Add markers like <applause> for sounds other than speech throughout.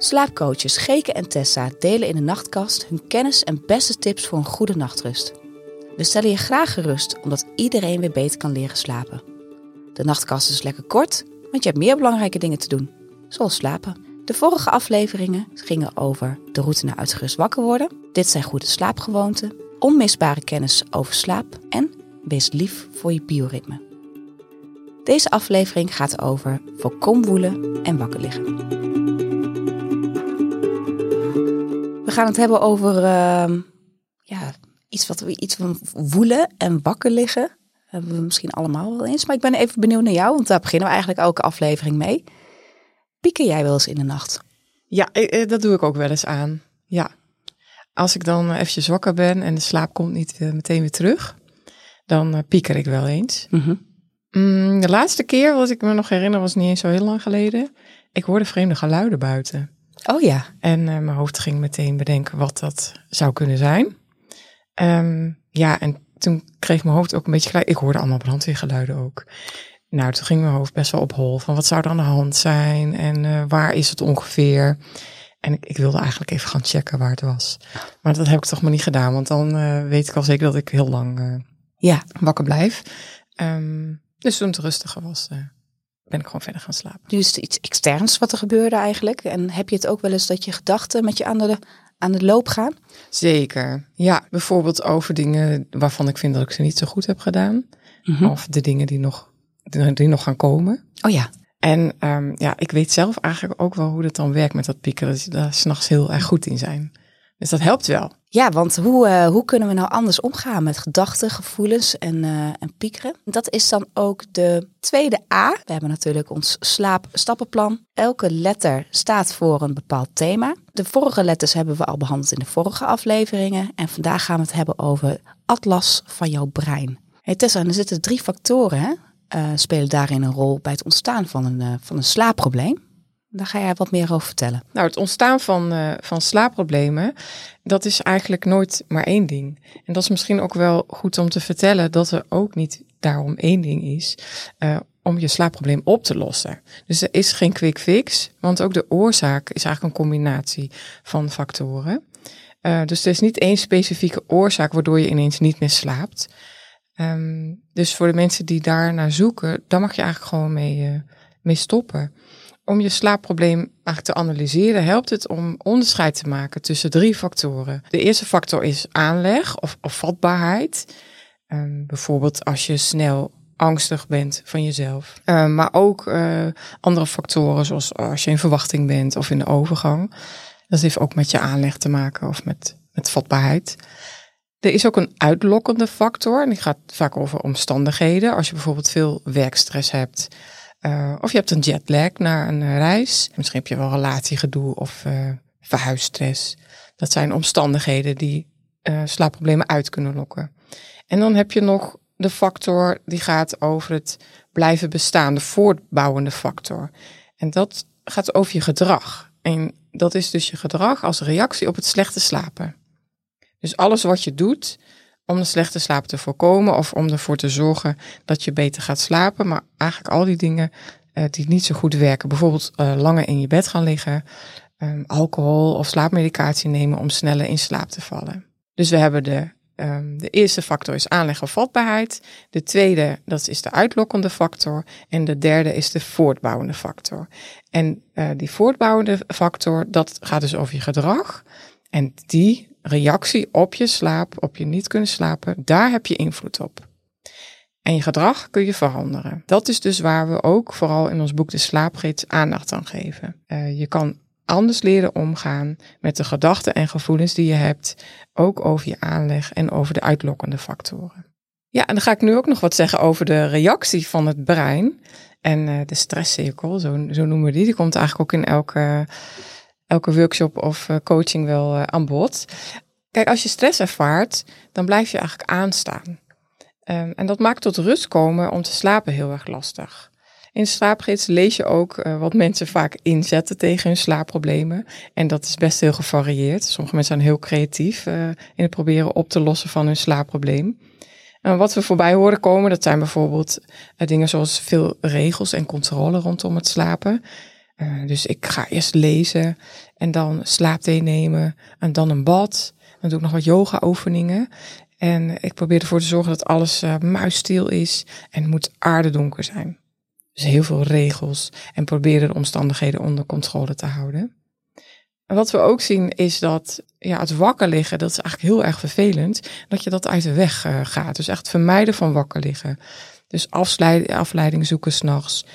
Slaapcoaches Geke en Tessa delen in de nachtkast hun kennis en beste tips voor een goede nachtrust. We stellen je graag gerust omdat iedereen weer beter kan leren slapen. De nachtkast is lekker kort, want je hebt meer belangrijke dingen te doen, zoals slapen. De vorige afleveringen gingen over de route naar uitgerust wakker worden. Dit zijn goede slaapgewoonten, onmisbare kennis over slaap en wees lief voor je bioritme. Deze aflevering gaat over voorkom woelen en wakker liggen. Gaan het hebben over uh, ja, iets, wat we, iets van woelen en wakker liggen. hebben we misschien allemaal wel eens. Maar ik ben even benieuwd naar jou, want daar beginnen we eigenlijk elke aflevering mee. Pieken jij wel eens in de nacht? Ja, eh, eh, dat doe ik ook wel eens aan. Ja. Als ik dan eventjes wakker ben en de slaap komt niet eh, meteen weer terug, dan pieker ik wel eens. Mm de laatste keer, wat ik me nog herinner, was niet eens zo heel lang geleden. Ik hoorde vreemde geluiden buiten. Oh ja. En mijn hoofd ging meteen bedenken wat dat zou kunnen zijn. Um, ja, en toen kreeg mijn hoofd ook een beetje gelijk. Ik hoorde allemaal brandweergeluiden ook. Nou, toen ging mijn hoofd best wel op hol van wat zou er aan de hand zijn en uh, waar is het ongeveer. En ik, ik, wilde eigenlijk even gaan checken waar het was. Maar dat heb ik toch maar niet gedaan, want dan uh, weet ik al zeker dat ik heel lang ja. wakker blijf. Um, dus toen het rustiger was, ben ik gewoon verder gaan slapen. Nu is het iets externs wat er gebeurde eigenlijk. En heb je het ook wel eens dat je gedachten met je aan de, aan de loop gaan? Zeker. Ja, bijvoorbeeld over dingen waarvan ik vind dat ik ze niet zo goed heb gedaan. Mm -hmm. Of de dingen die nog die nog gaan komen. Oh ja. En um, ja, ik weet zelf eigenlijk ook wel hoe dat dan werkt met dat piekeren. Dat je daar s'nachts heel erg goed in zijn. Dus dat helpt wel. Ja, want hoe, uh, hoe kunnen we nou anders omgaan met gedachten, gevoelens en, uh, en piekeren? Dat is dan ook de tweede A. We hebben natuurlijk ons slaapstappenplan. Elke letter staat voor een bepaald thema. De vorige letters hebben we al behandeld in de vorige afleveringen. En vandaag gaan we het hebben over atlas van jouw brein. Hey Tessa, er zitten drie factoren hè? uh, spelen daarin een rol bij het ontstaan van een, van een slaapprobleem. Daar ga jij wat meer over vertellen. Nou, het ontstaan van, uh, van slaapproblemen, dat is eigenlijk nooit maar één ding. En dat is misschien ook wel goed om te vertellen dat er ook niet daarom één ding is om je slaapprobleem op te lossen. Dus er is geen quick fix, want ook de oorzaak is eigenlijk een combinatie van factoren. dus er is niet één specifieke oorzaak waardoor je ineens niet meer slaapt. Um, dus voor de mensen die daar naar zoeken, daar mag je eigenlijk gewoon mee, mee stoppen. Om je slaapprobleem eigenlijk te analyseren, helpt het om onderscheid te maken tussen drie factoren. De eerste factor is aanleg of, of vatbaarheid. Um, bijvoorbeeld als je snel angstig bent van jezelf. Uh, maar ook uh, andere factoren, zoals als je in verwachting bent of in de overgang. Dat heeft ook met je aanleg te maken of met, met vatbaarheid. Er is ook een uitlokkende factor en die gaat vaak over omstandigheden. Als je bijvoorbeeld veel werkstress hebt uh, of je hebt een jetlag naar een reis. Misschien heb je wel relatiegedoe of uh, verhuisstress. Dat zijn omstandigheden die uh, slaapproblemen uit kunnen lokken. En dan heb je nog de factor die gaat over het blijven bestaan, de voortbouwende factor. En dat gaat over je gedrag. En dat is dus je gedrag als reactie op het slechte slapen. Dus alles wat je doet om de slechte slaap te voorkomen of om ervoor te zorgen dat je beter gaat slapen. Maar eigenlijk al die dingen uh, die niet zo goed werken. Bijvoorbeeld uh, langer in je bed gaan liggen, um, alcohol of slaapmedicatie nemen om sneller in slaap te vallen. Dus we hebben de, um, de eerste factor is aanleg of vatbaarheid. De tweede, dat is de uitlokkende factor. En de derde is de voortbouwende factor. En uh, die voortbouwende factor, dat gaat dus over je gedrag. En die reactie op je slaap, op je niet kunnen slapen, daar heb je invloed op. En je gedrag kun je veranderen. Dat is dus waar we ook vooral in ons boek De Slaapgids aandacht aan geven. Uh, je kan anders leren omgaan met de gedachten en gevoelens die je hebt, ook over je aanleg en over de uitlokkende factoren. Ja, en dan ga ik nu ook nog wat zeggen over de reactie van het brein en uh, de stresscirkel, zo, zo noemen we die. Die komt eigenlijk ook in elke elke workshop of eh, coaching wel uh, aan bod. Kijk, als je stress ervaart, dan blijf je eigenlijk aanstaan. Um, en dat maakt tot rust komen om te slapen heel erg lastig. In de slaapgids lees je ook uh, wat mensen vaak inzetten tegen hun slaapproblemen. En dat is best heel gevarieerd. Sommige mensen zijn heel creatief in het proberen op te lossen van hun slaapprobleem. En wat we voorbij horen komen, dat zijn bijvoorbeeld dingen zoals veel regels en controle rondom het slapen. Uh, dus ik ga eerst lezen en dan slaapthee nemen en dan een bad. Dan doe ik nog wat yoga oefeningen. En ik probeer ervoor te zorgen dat alles uh, muisstil is en het moet aardedonker zijn. Dus heel veel regels en proberen de omstandigheden onder controle te houden. En wat we ook zien is dat ja, het wakker liggen, dat is eigenlijk heel erg vervelend, dat je dat uit de weg uh, gaat. Dus echt vermijden van wakker liggen. Dus afleiding zoeken s'nachts.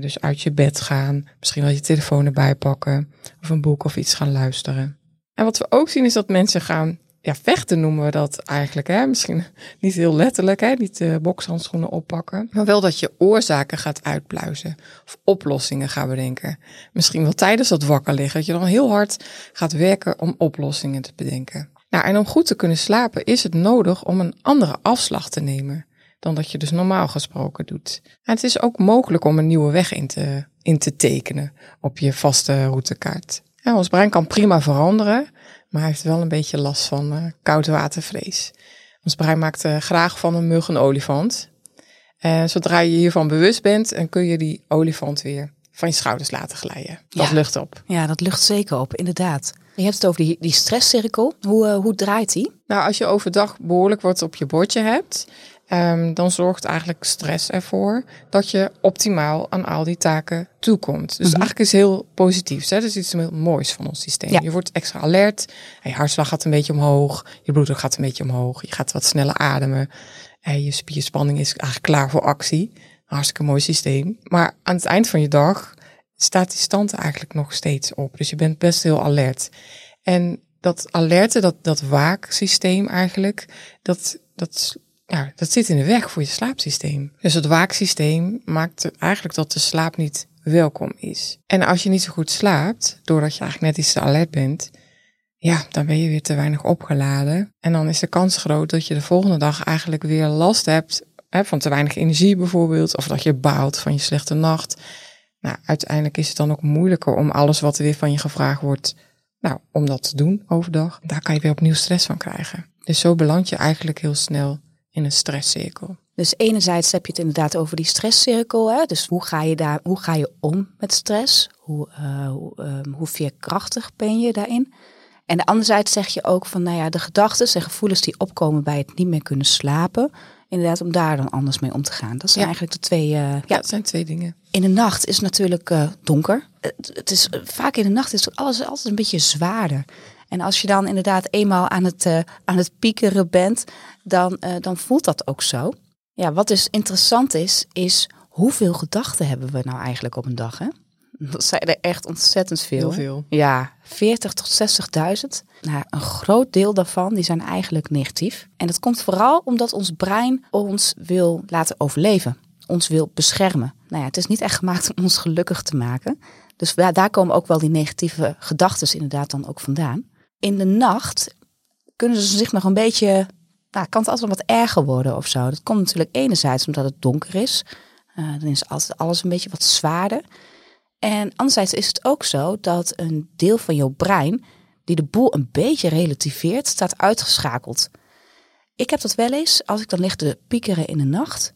Dus uit je bed gaan. Misschien wel je telefoon erbij pakken. Of een boek of iets gaan luisteren. En wat we ook zien is dat mensen gaan ja, vechten noemen we dat eigenlijk. Hè? Misschien <laughs> niet heel letterlijk, hè? niet de bokshandschoenen oppakken. Maar wel dat je oorzaken gaat uitpluizen. Of oplossingen gaan bedenken. Misschien wel tijdens dat wakker liggen. Dat je dan heel hard gaat werken om oplossingen te bedenken. Nou, en om goed te kunnen slapen is het nodig om een andere afslag te nemen. Dan dat je dus normaal gesproken doet. En het is ook mogelijk om een nieuwe weg in te, in te tekenen op je vaste routekaart. Ja, ons brein kan prima veranderen. Maar hij heeft wel een beetje last van uh, koudwatervrees. Ons brein maakt uh, graag van een mug een olifant. En zodra je hiervan bewust bent, dan kun je die olifant weer van je schouders laten glijden. Dat lucht op. Ja, dat lucht zeker op, inderdaad. Je hebt het over die, die stresscirkel. Hoe, uh, hoe draait die? Nou, als je overdag behoorlijk wat op je bordje hebt, Um, dan zorgt eigenlijk stress ervoor dat je optimaal aan al die taken toekomt. Dus mm eigenlijk is heel positief. Hè? Dat is iets heel moois van ons systeem. Je wordt extra alert. Je hartslag gaat een beetje omhoog. Je bloeddruk gaat een beetje omhoog. Je gaat wat sneller ademen. En je spierspanning is eigenlijk klaar voor actie. hartstikke mooi systeem. Maar aan het eind van je dag staat die stand eigenlijk nog steeds op. Dus je bent best heel alert. En dat alerte, dat, dat waaksysteem eigenlijk, dat, dat ja, dat zit in de weg voor je slaapsysteem. Dus het waaksysteem maakt eigenlijk dat de slaap niet welkom is. En als je niet zo goed slaapt, doordat je eigenlijk net iets te alert bent, ja, dan ben je weer te weinig opgeladen. En dan is de kans groot dat je de volgende dag eigenlijk weer last hebt hè, van te weinig energie bijvoorbeeld, of dat je baalt van je slechte nacht. Nou, uiteindelijk is het dan ook moeilijker om alles wat er weer van je gevraagd wordt, nou, om dat te doen overdag. Daar kan je weer opnieuw stress van krijgen. Dus zo beland je eigenlijk heel snel in een stresscirkel. Dus enerzijds heb je het inderdaad over die stresscirkel. Hè? Dus hoe ga je daar, hoe ga je om met stress? Hoe, uh, hoe, um, hoe veerkrachtig ben je daarin? En anderzijds zeg je ook van, nou ja, de gedachten en gevoelens die opkomen bij het niet meer kunnen slapen. Inderdaad, om daar dan anders mee om te gaan. Dat zijn eigenlijk de twee. Uh, ja, dat zijn twee dingen. In de nacht is het natuurlijk uh, donker. Het, is vaak in de nacht is alles altijd een beetje zwaarder. En als je dan inderdaad eenmaal aan het, uh, aan het piekeren bent, dan, uh, dan voelt dat ook zo. Ja, wat dus interessant is, is hoeveel gedachten hebben we nou eigenlijk op een dag? Hè? Dat zijn er echt ontzettend veel. Heel veel. Ja, 40 tot 60.000. Nou, een groot deel daarvan die zijn eigenlijk negatief. En dat komt vooral omdat ons brein ons wil laten overleven. Ons wil beschermen. Nou ja, het is niet echt gemaakt om ons gelukkig te maken. Dus daar komen ook wel die negatieve gedachten inderdaad dan ook vandaan in de nacht kunnen ze zich nog een beetje, nou, kan het altijd wat erger worden of zo. Dat komt natuurlijk enerzijds omdat het donker is. Uh, dan is alles een beetje wat zwaarder. En anderzijds is het ook zo dat een deel van jouw brein, die de boel een beetje relativeert, staat uitgeschakeld. Ik heb dat wel eens, als ik dan lig te piekeren in de nacht,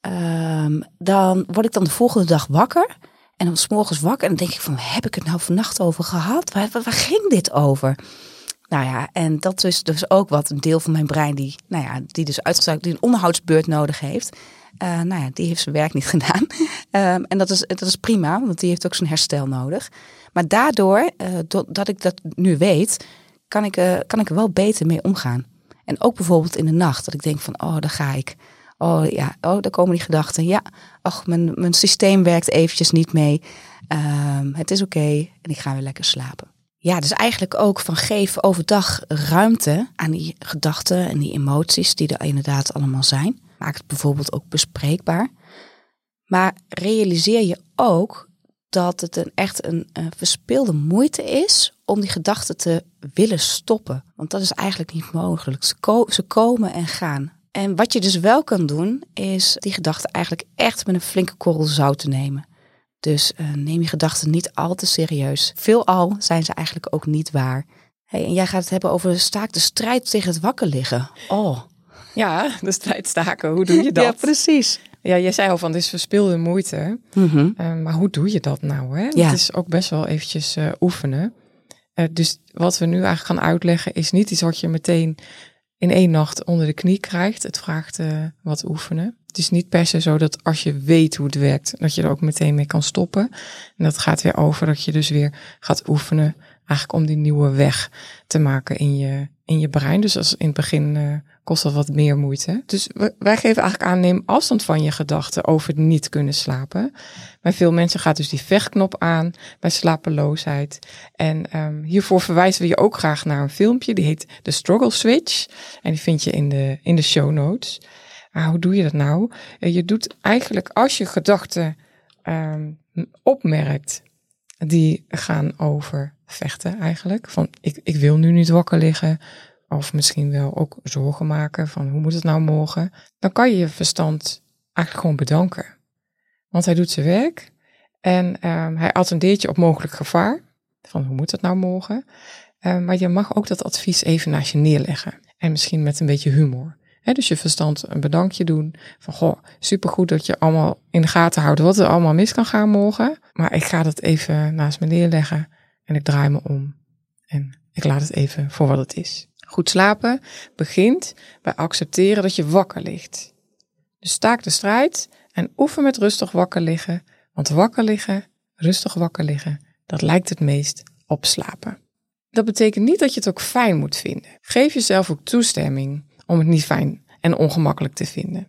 um, dan word ik dan de volgende dag wakker. En dan s morgens wakker en dan denk ik van, heb ik het nou vannacht over gehad? Waar, waar, ging dit over? Nou ja, en dat is dus ook wat een deel van mijn brein die, nou ja, die dus uitgezakt, die een onderhoudsbeurt nodig heeft. Uh, nou ja, die heeft zijn werk niet <laughs> gedaan. um, en dat is, dat is prima, want die heeft ook zijn herstel nodig. Maar daardoor, uh, dat ik dat nu weet, kan ik, uh, kan ik er wel beter mee omgaan. En ook bijvoorbeeld in de nacht, dat ik denk van, oh, daar ga ik. Oh ja, oh, daar komen die gedachten. Ja, ach, mijn, mijn systeem werkt eventjes niet mee. Um, het is oké en ik ga weer lekker slapen. Ja, dus eigenlijk ook van geef overdag ruimte aan die gedachten en die emoties die er inderdaad allemaal zijn. Maak het bijvoorbeeld ook bespreekbaar. Maar realiseer je ook dat het een, echt een, een verspeelde moeite is om die gedachten te willen stoppen. Want dat is eigenlijk niet mogelijk. Ze, ze komen en gaan. En wat je dus wel kan doen, is die gedachten eigenlijk echt met een flinke korrel zout te nemen. Dus uh, neem je gedachten niet al te serieus. Veelal zijn ze eigenlijk ook niet waar. Hey, en jij gaat het hebben over staak de strijd tegen het wakker liggen. Oh. Ja, de strijd staken. Hoe doe je <laughs> dat? ja, precies. Ja, jij zei al van, dit is verspilde moeite. Mhm. Uh, maar hoe doe je dat nou? Hè? Ja. Het is ook best wel eventjes uh, oefenen. Uh, dus wat we nu eigenlijk gaan uitleggen is niet iets wat je meteen in één nacht onder de knie krijgt. Het vraagt uh, wat oefenen. Het is niet per se zo dat als je weet hoe het werkt, dat je er ook meteen mee kan stoppen. En dat gaat weer over dat je dus weer gaat oefenen, eigenlijk om die nieuwe weg te maken in je, in je brein. Dus als in het begin uh, kost dat wat meer moeite. Dus wij geven eigenlijk aan, neem afstand van je gedachten over niet kunnen slapen. Bij veel mensen gaat dus die vechtknop aan bij slapeloosheid. En um, hiervoor verwijzen we je ook graag naar een filmpje, die heet The Struggle Switch. En die vind je in de, in de show notes. Maar hoe doe je dat nou? Je doet eigenlijk als je gedachten um, opmerkt, die gaan over vechten eigenlijk. Van ik, ik wil nu niet wakker liggen. Of misschien wel ook zorgen maken van hoe moet het nou morgen. Dan kan je je verstand eigenlijk gewoon bedanken. Want hij doet zijn werk en um, hij attendeert je op mogelijk gevaar. Van hoe moet het nou morgen? Um, maar je mag ook dat advies even naast je neerleggen. En misschien met een beetje humor. Dus je verstand een bedankje doen. Van goh, supergoed dat je allemaal in de gaten houdt wat er allemaal mis kan gaan morgen. Maar ik ga dat even naast me neerleggen en ik draai me om. En ik laat het even voor wat het is. Goed slapen begint bij accepteren dat je wakker ligt. Dus staak de strijd en oefen met rustig wakker liggen. Want wakker liggen, rustig wakker liggen, dat lijkt het meest op slapen. Dat betekent niet dat je het ook fijn moet vinden. Geef jezelf ook toestemming om het niet fijn en ongemakkelijk te vinden.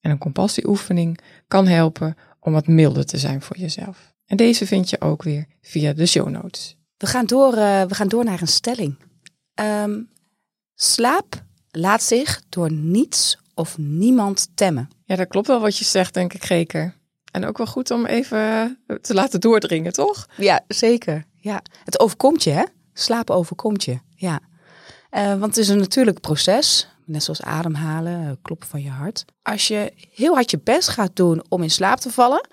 En een compassieoefening kan helpen om wat milder te zijn voor jezelf. En deze vind je ook weer via de show notes. We gaan door, uh, we gaan door naar een stelling. Um, slaap laat zich door niets of niemand temmen. Ja, dat klopt wel wat je zegt, denk ik, Reken. En ook wel goed om even te laten doordringen, toch? Ja, zeker. Ja. Het overkomt je, hè? Slapen overkomt je, ja. Uh, want het is een natuurlijk proces, net zoals ademhalen, kloppen van je hart. Als je heel hard je best gaat doen om in slaap te vallen,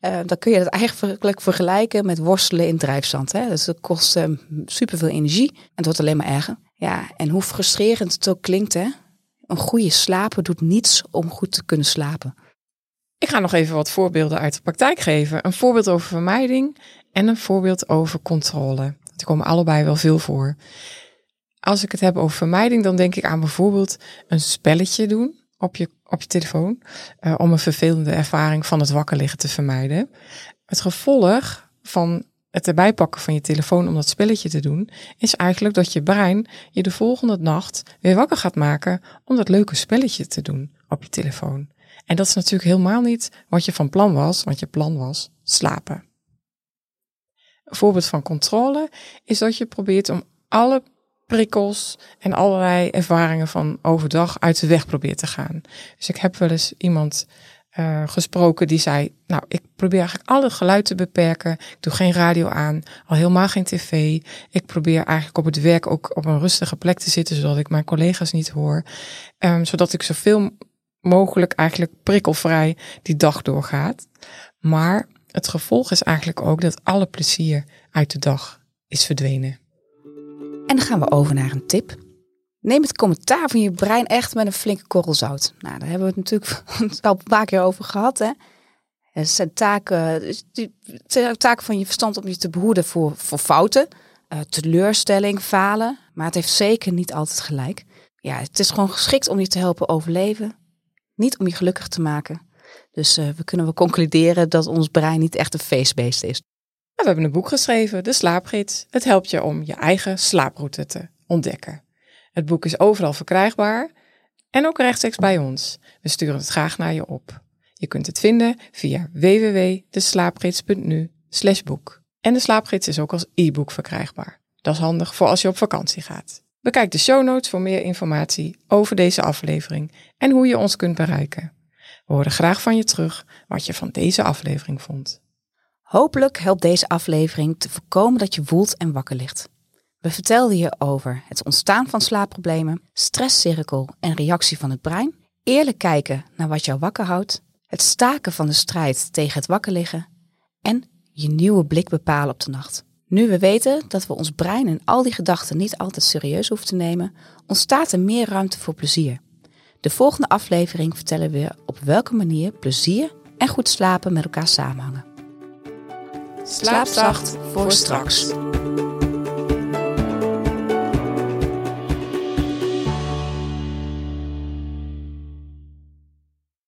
uh, dan kun je dat eigenlijk vergelijken met worstelen in drijfzand. Hè? Dus dat kost superveel energie en het wordt alleen maar erger. Ja, en hoe frustrerend het ook klinkt, hè? een goede slaper doet niets om goed te kunnen slapen. Ik ga nog even wat voorbeelden uit de praktijk geven. Een voorbeeld over vermijding en een voorbeeld over controle. Die komen allebei wel veel voor. Als ik het heb over vermijding, dan denk ik aan bijvoorbeeld een spelletje doen op je, op je telefoon. Uh, om een vervelende ervaring van het wakker liggen te vermijden. Het gevolg van het erbij pakken van je telefoon om dat spelletje te doen, is eigenlijk dat je brein je de volgende nacht weer wakker gaat maken om dat leuke spelletje te doen op je telefoon. En dat is natuurlijk helemaal niet wat je van plan was, want je plan was slapen. Een voorbeeld van controle is dat je probeert om alle prikkels en allerlei ervaringen van overdag uit de weg probeert te gaan. Dus ik heb wel eens iemand uh, gesproken die zei, nou, ik probeer eigenlijk al het geluid te beperken. Ik doe geen radio aan, al helemaal geen tv. Ik probeer eigenlijk op het werk ook op een rustige plek te zitten, zodat ik mijn collega's niet hoor. Um, zodat ik zoveel mogelijk eigenlijk prikkelvrij die dag doorgaat. Maar het gevolg is eigenlijk ook dat alle plezier uit de dag is verdwenen. En dan gaan we over naar een tip. Neem het commentaar van je brein echt met een flinke korrel zout. Nou, daar hebben we het natuurlijk <laughs> al een paar keer over gehad. Hè? Het zijn taken, taken van je verstand om je te behoeden voor, voor fouten, uh, teleurstelling, falen. Maar het heeft zeker niet altijd gelijk. Ja, het is gewoon geschikt om je te helpen overleven, niet om je gelukkig te maken. Dus uh, we kunnen wel concluderen dat ons brein niet echt een feestbeest is. We hebben een boek geschreven, De Slaapgids. Het helpt je om je eigen slaaproute te ontdekken. Het boek is overal verkrijgbaar en ook rechtstreeks bij ons. We sturen het graag naar je op. Je kunt het vinden via www.deslaapgids.nu boek. En de slaapgids is ook als e-book verkrijgbaar. Dat is handig voor als je op vakantie gaat. Bekijk de show notes voor meer informatie over deze aflevering en hoe je ons kunt bereiken. We horen graag van je terug wat je van deze aflevering vond. Hopelijk helpt deze aflevering te voorkomen dat je woelt en wakker ligt. We vertelden je over het ontstaan van slaapproblemen, stresscirkel en reactie van het brein, eerlijk kijken naar wat jou wakker houdt, het staken van de strijd tegen het wakker liggen en je nieuwe blik bepalen op de nacht. Nu we weten dat we ons brein en al die gedachten niet altijd serieus hoeven te nemen, ontstaat er meer ruimte voor plezier. De volgende aflevering vertellen we op welke manier plezier en goed slapen met elkaar samenhangen. Slaap zacht voor straks.